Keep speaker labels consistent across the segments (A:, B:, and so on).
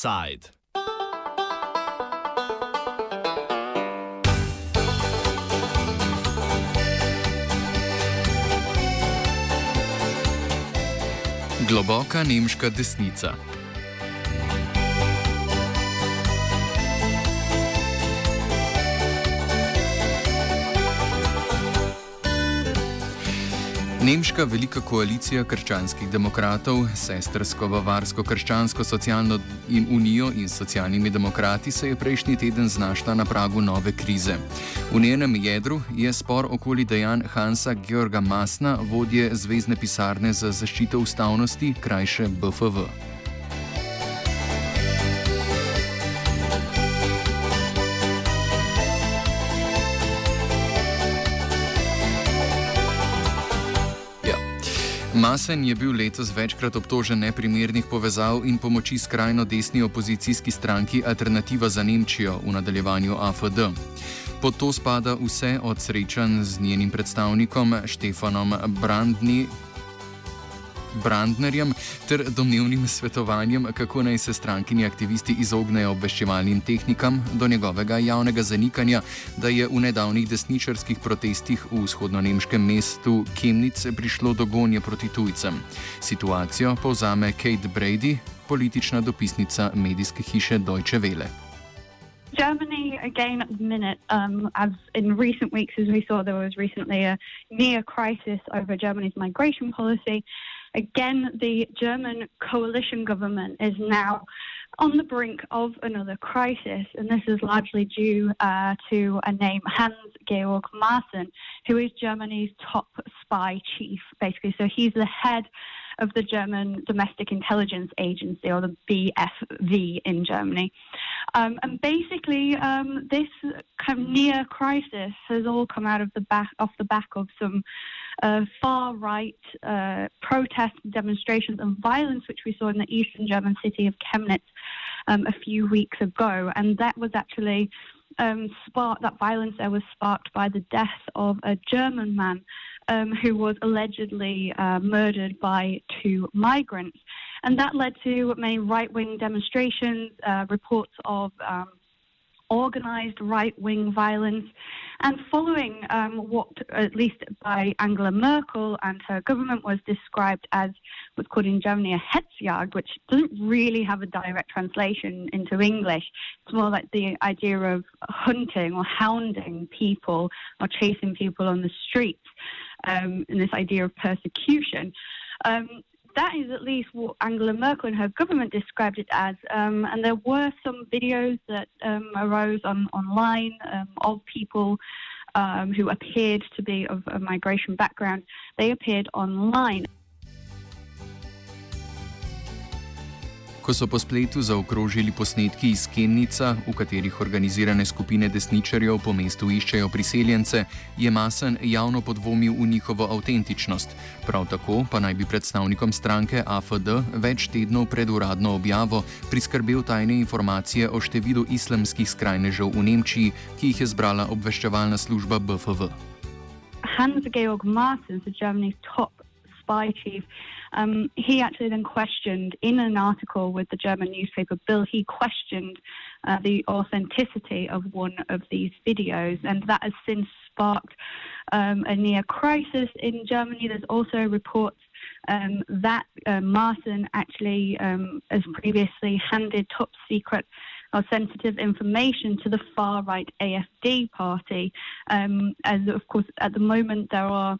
A: Offside. Globoka nemška desnica. Nemška velika koalicija krščanskih demokratov, sestrsko Bavarsko krščansko socialno in unijo in socialnimi demokrati se je prejšnji teden znašla na pragu nove krize. V njenem jedru je spor okoli dejanj Hansa Georga Masna, vodje Zvezdne pisarne za zaščito ustavnosti, krajše BFV. Masen je bil letos večkrat obtožen neprimernih povezav in pomoči skrajno desni opozicijski stranki Alternativa za Nemčijo v nadaljevanju AFD. Pod to spada vse od srečanj z njenim predstavnikom Štefanom Brandni, Brandnerjem ter domnevnim svetovanjem, kako naj se strankini aktivisti izognejo obveščevalnim tehnikam, do njegovega javnega zanikanja, da je v nedavnih desničarskih protestih v vzhodno-nemškem mestu Chemnitz prišlo do gonje proti tujcem. Situacijo povzame Kate Brady, politična dopisnica medijske hiše Deutsche Welle.
B: Germany, again, at the minute, um, as in recent weeks, as we saw, there was recently a near crisis over Germany's migration policy. Again, the German coalition government is now on the brink of another crisis, and this is largely due uh, to a name, Hans Georg Maaßen, who is Germany's top spy chief, basically. So he's the head of the German Domestic Intelligence Agency, or the BFV in Germany. Um, and basically, um, this kind of near crisis has all come out of the back off the back of some uh, far right uh, protests, demonstrations, and violence, which we saw in the eastern German city of Chemnitz um, a few weeks ago. And that was actually um, sparked, that violence there was sparked by the death of a German man um, who was allegedly uh, murdered by two migrants. And that led to many right wing demonstrations, uh, reports of um, organized right wing violence. And following um, what, at least by Angela Merkel and her government, was described as what's called in Germany a Hetzjagd, which doesn't really have a direct translation into English. It's more like the idea of hunting or hounding people or chasing people on the streets, um, and this idea of persecution. Um, that is at least what Angela Merkel and her government described it as. Um, and there were some videos that um, arose on online um, of people um, who appeared to be of a migration background. They appeared online.
A: Ko so po spletu zaokrožili posnetki iz Kemnica, v katerih organizirane skupine desničarjev po mestu iščejo priseljence, je Masen javno podvomil v njihovo avtentičnost. Prav tako pa naj bi predstavnikom stranke AFD več tednov pred uradno objavo priskrbel tajne informacije o številu islamskih skrajnežev v Nemčiji, ki jih je zbrala obveščevalna služba BFV.
B: Hans-Georg Maaßen, Germany's top spy chief. Um, he actually then questioned in an article with the German newspaper Bild, he questioned uh, the authenticity of one of these videos, and that has since sparked um, a near crisis in Germany. There's also reports um, that uh, Maaßen actually um, has previously handed top secret or sensitive information to the far right AFD party. Um, as of course, at the moment there are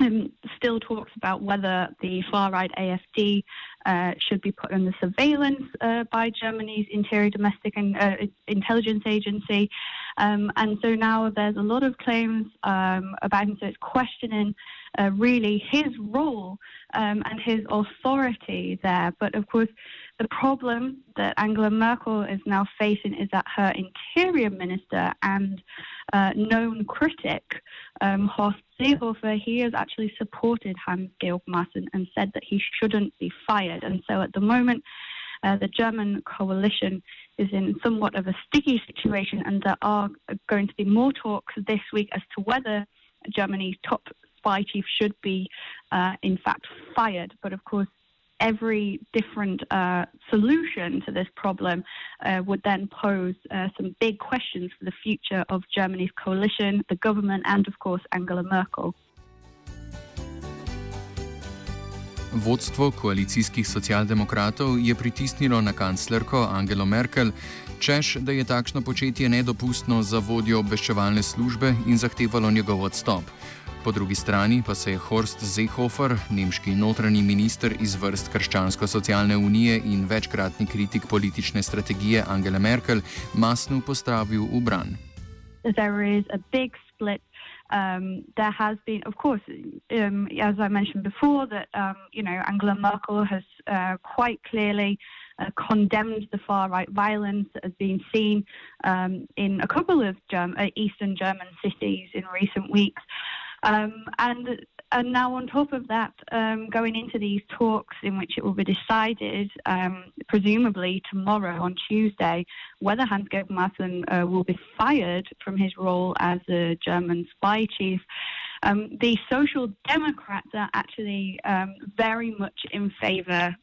B: um, still talks about whether the far right AFD uh, should be put under surveillance uh, by Germany's Interior Domestic and uh, Intelligence Agency. Um, and so now there's a lot of claims um, about him. So it's questioning uh, really his role um, and his authority there. But of course, the problem that Angela Merkel is now facing is that her interior minister and uh, known critic, um, Horst Seehofer, he has actually supported Hans-Georg Maaßen and said that he shouldn't be fired. And so at the moment, uh, the German coalition is in somewhat of a sticky situation, and there are going to be more talks this week as to whether Germany's top spy chief should be, uh, in fact, fired. But of course, every different uh, solution to this problem uh, would then pose uh, some big questions for the future of Germany's coalition, the government, and of course Angela Merkel.
A: Vodstvo koalicijskih socialdemokratov je pritisnilo na kanclerko Angelo Merkel, češ, da je takšno početje nedopustno za vodjo obveščevalne službe in zahtevalo njegov odstop. Po drugi strani pa se je Horst Seehofer, nemški notranji minister iz vrst Krščansko-socialne unije in večkratni kritik politične strategije Angele Merkel, masno postavil v bran.
B: Um, there has been, of course, um, as I mentioned before, that um, you know Angela Merkel has uh, quite clearly uh, condemned the far right violence that has been seen um, in a couple of German, uh, Eastern German cities in recent weeks. Um, and and now on top of that, um, going into these talks in which it will be decided, um, presumably tomorrow on Tuesday, whether Hans-Georg Maaßen uh, will be fired from his role as a German spy chief. Um, the Social Democrats are actually um, very much in favour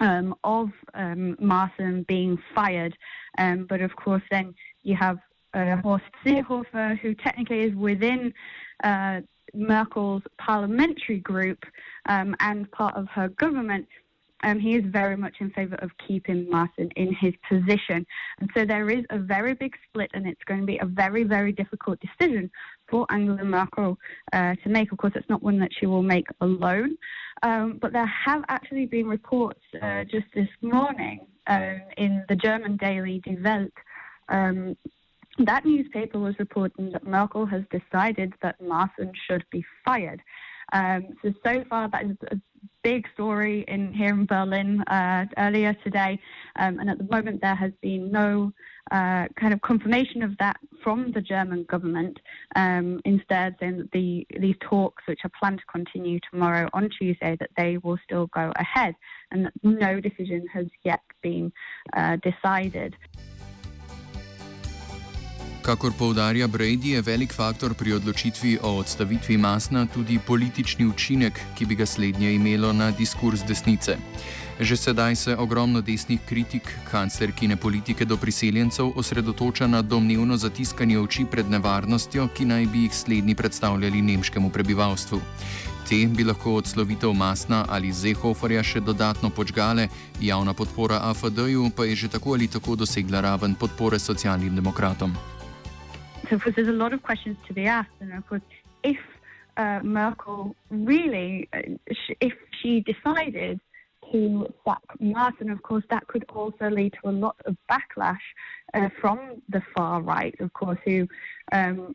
B: um, of um, being fired, but of course then you have uh, Horst Seehofer, who technically is within uh, Merkel's parliamentary group um, and part of her government, um, he is very much in favour of keeping Maaßen in his position. And so there is a very big split, and it's going to be a very, very difficult decision for Angela Merkel uh, to make. Of course, it's not one that she will make alone. Um, but there have actually been reports uh, just this morning um, in the German daily Die Welt um, that newspaper was reporting that Merkel has decided that Maaßen should be fired. Um, so, so far, that is a big story in here in Berlin uh, earlier today. Um, and at the moment, there has been no uh, kind of confirmation of that from the German government. Um, instead, then the, these talks, which are planned to continue tomorrow on Tuesday, that they will still go ahead and that no decision has yet been uh, decided.
A: Kakor poudarja Brady, je velik faktor pri odločitvi o odstavitvi Masna tudi politični učinek, ki bi ga slednje imelo na diskurs desnice. Že sedaj se ogromno desnih kritik kanclerkine politike do priseljencev osredotoča na domnevno zatiskanje oči pred nevarnostjo, ki naj bi jih slednji predstavljali nemškemu prebivalstvu. Te bi lahko odslovitev Masna ali Zehoferja še dodatno počgale, javna podpora AFD-ju pa je že tako ali tako dosegla raven podpore socialnim demokratom.
B: So, of course, there's a lot of questions to be asked. And of course, if uh, Merkel really, uh, if she decided to sack Maaßen, of course, that could also lead to a lot of backlash uh, from the far right, of course, who, um,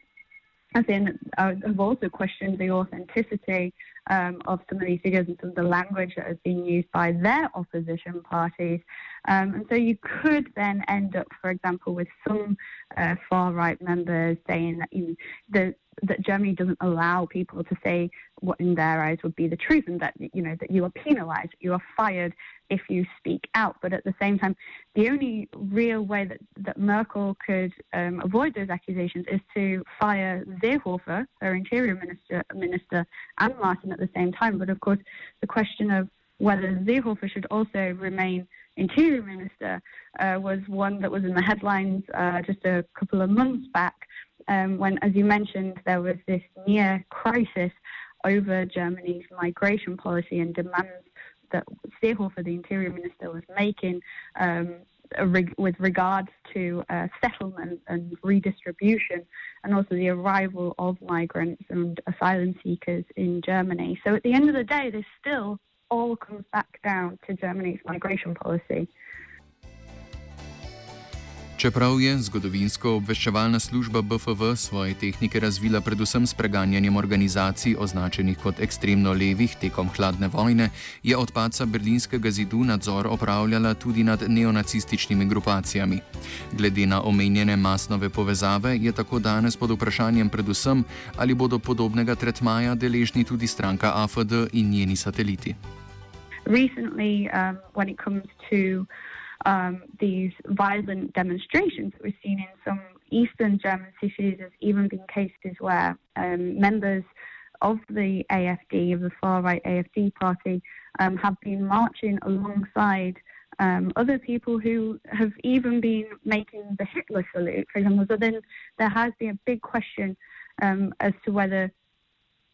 B: as in, uh, also questioned the authenticity um, of some of these figures and some of the language that has been used by their opposition parties. Um, and so you could then end up, for example, with some uh, far right members saying that you know, the, that Germany doesn't allow people to say what in their eyes would be the truth, and that you know that you are penalised, you are fired if you speak out. But at the same time, the only real way that, that Merkel could um, avoid those accusations is to fire Seehofer, her interior minister, minister, and Maaßen at the same time. But of course, the question of whether Seehofer should also remain interior minister uh, was one that was in the headlines uh, just a couple of months back um, when, as you mentioned, there was this near crisis over Germany's migration policy and demands that Seehofer, the interior minister, was making um, with regards to uh, settlement and redistribution, and also the arrival of migrants and asylum seekers in Germany. So at the end of the day, this still all comes back down to Germany's migration policy.
A: Čeprav je zgodovinsko obveščevalna služba BFV svoje tehnike razvila predvsem s preganjanjem organizacij označenih kot ekstremno levih tekom hladne vojne, je od paca berlinskega zidu nadzor opravljala tudi nad neonacističnimi grupacijami. Glede na omenjene masnove povezave je tako danes pod vprašanjem predvsem, ali bodo podobnega tretmaja deležni tudi stranka AFD in njeni sateliti.
B: Recently, um, um, these violent demonstrations that we've seen in some eastern German cities. There's even been cases where um, members of the AFD, of the far right AFD party, um, have been marching alongside um, other people who have even been making the Hitler salute, for example. So then there has been a big question um, as to whether,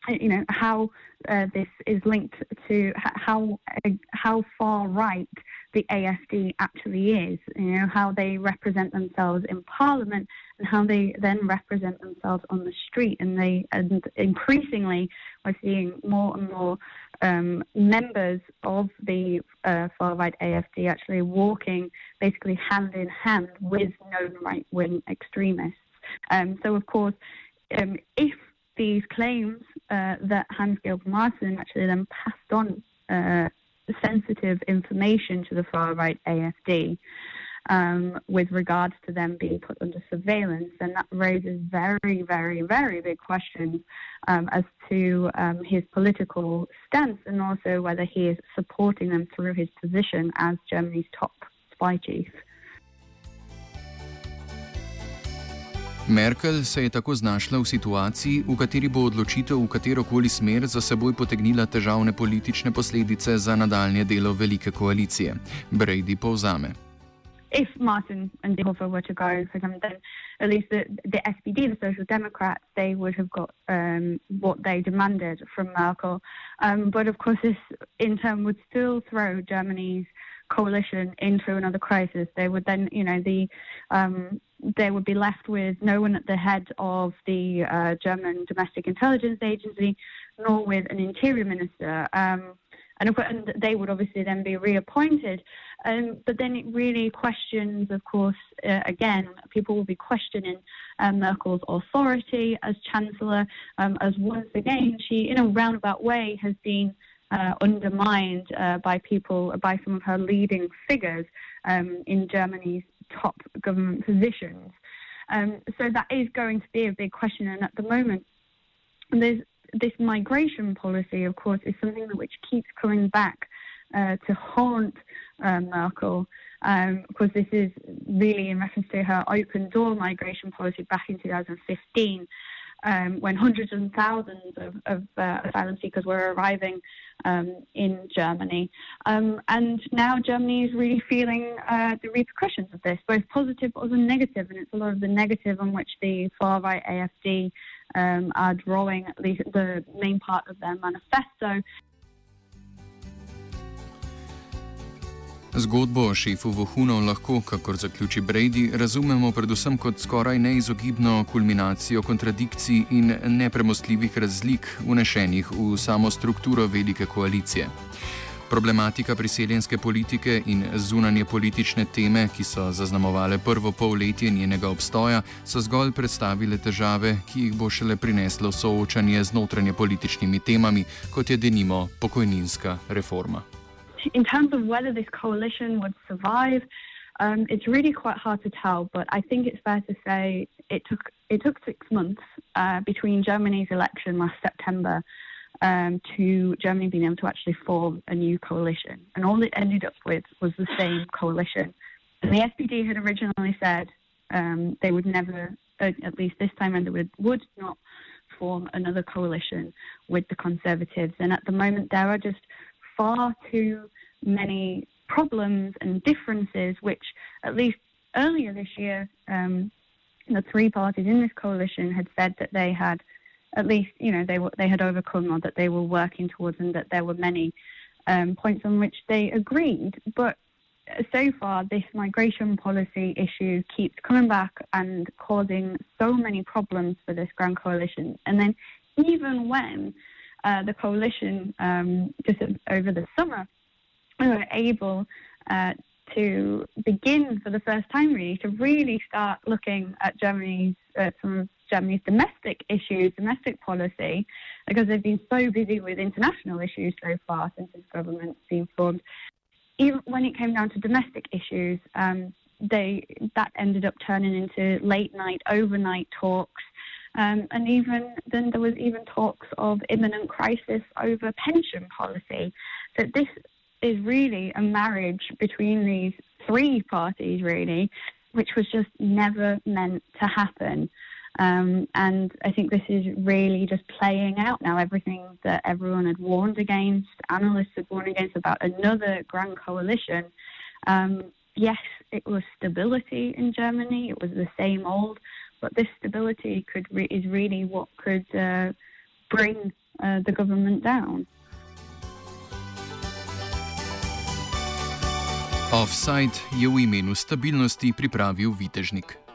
B: you know, how uh, this is linked to how uh, how far right the AFD actually is. You know, how they represent themselves in Parliament and how they then represent themselves on the street. And they and increasingly we're seeing more and more um, members of the uh, far right AFD actually walking basically hand in hand with known right wing extremists. Um, so, of course, um, if these claims uh, that Hans Georg Maaßen actually then passed on uh, sensitive information to the far right AFD, um, with regards to them being put under surveillance. And that raises very, very, very big questions um, as to um, his political stance and also whether he is supporting them through his position as Germany's top spy chief.
A: Merkel se je tako znašla v situaciji, v kateri bo odločitev v katero koli smer za seboj potegnila težavne politične posledice za nadaljne delo velike koalicije. Brady povzame.
B: if Martin and Seehofer were to go for them, then at least the, the SPD, the Social Democrats, they would have got um, what they demanded from Merkel. Um, but of course, this in turn would still throw Germany's coalition into another crisis. They would then, you know, the um, they would be left with no one at the head of the uh, German Domestic Intelligence Agency, nor with an interior minister. Um, and, and they would obviously then be reappointed. Um, but then it really questions, of course, uh, again, people will be questioning um, Merkel's authority as Chancellor, um, as once again she, in a roundabout way, has been uh, undermined uh, by people, by some of her leading figures um, in Germany's top government positions. Um, so that is going to be a big question, and at the moment, there's this migration policy, of course, is something which keeps coming back uh, to haunt uh, Merkel. Um, of course, this is really in reference to her open door migration policy back in 2015. Um, when hundreds and thousands of, of uh, asylum seekers were arriving um, in Germany. Um, and now Germany is really feeling uh, the repercussions of this, both positive but also negative. And it's a lot of the negative on which the far right AFD um, are drawing at least the main part of their manifesto.
A: Zgodbo o šefu vohunov lahko, kakor zaključi Brady, razumemo predvsem kot skoraj neizogibno kulminacijo kontradikcij in nepremostljivih razlik unešenih v samo strukturo velike koalicije. Problematika priseljenske politike in zunanje politične teme, ki so zaznamovale prvo polletje njenega obstoja, so zgolj predstavile težave, ki jih bo šele prineslo soočanje z notranje političnimi temami, kot je denimo pokojninska reforma.
B: In terms of whether this coalition would survive, um, it's really quite hard to tell. But I think it's fair to say it took it took six months uh, between Germany's election last September um, to Germany being able to actually form a new coalition, and all it ended up with was the same coalition. And the SPD had originally said um, they would never, uh, at least this time, and they would, would not form another coalition with the Conservatives. And at the moment, there are just far too many problems and differences, which at least earlier this year, um, the three parties in this coalition had said that they had at least, you know, they were, they had overcome or that they were working towards, and that there were many um, points on which they agreed. But so far, this migration policy issue keeps coming back and causing so many problems for this Grand Coalition. And then, even when uh, the coalition um, just over the summer we were able uh, to begin for the first time, really, to really start looking at Germany's uh, some of Germany's domestic issues, domestic policy, because they've been so busy with international issues so far since this government's been formed. Even when it came down to domestic issues, um, they that ended up turning into late night, overnight talks um, and even then, there was even talks of imminent crisis over pension policy. That this is really a marriage between these three parties, really, which was just never meant to happen. Um, and I think this is really just playing out now. Everything that everyone had warned against, analysts had warned against about another grand coalition. Um, yes, it was stability in Germany. It was the same old, but this stability could re- is really what could uh, bring uh, the government down.
A: Offside je v imenu stabilnosti pripravil Vitežnik.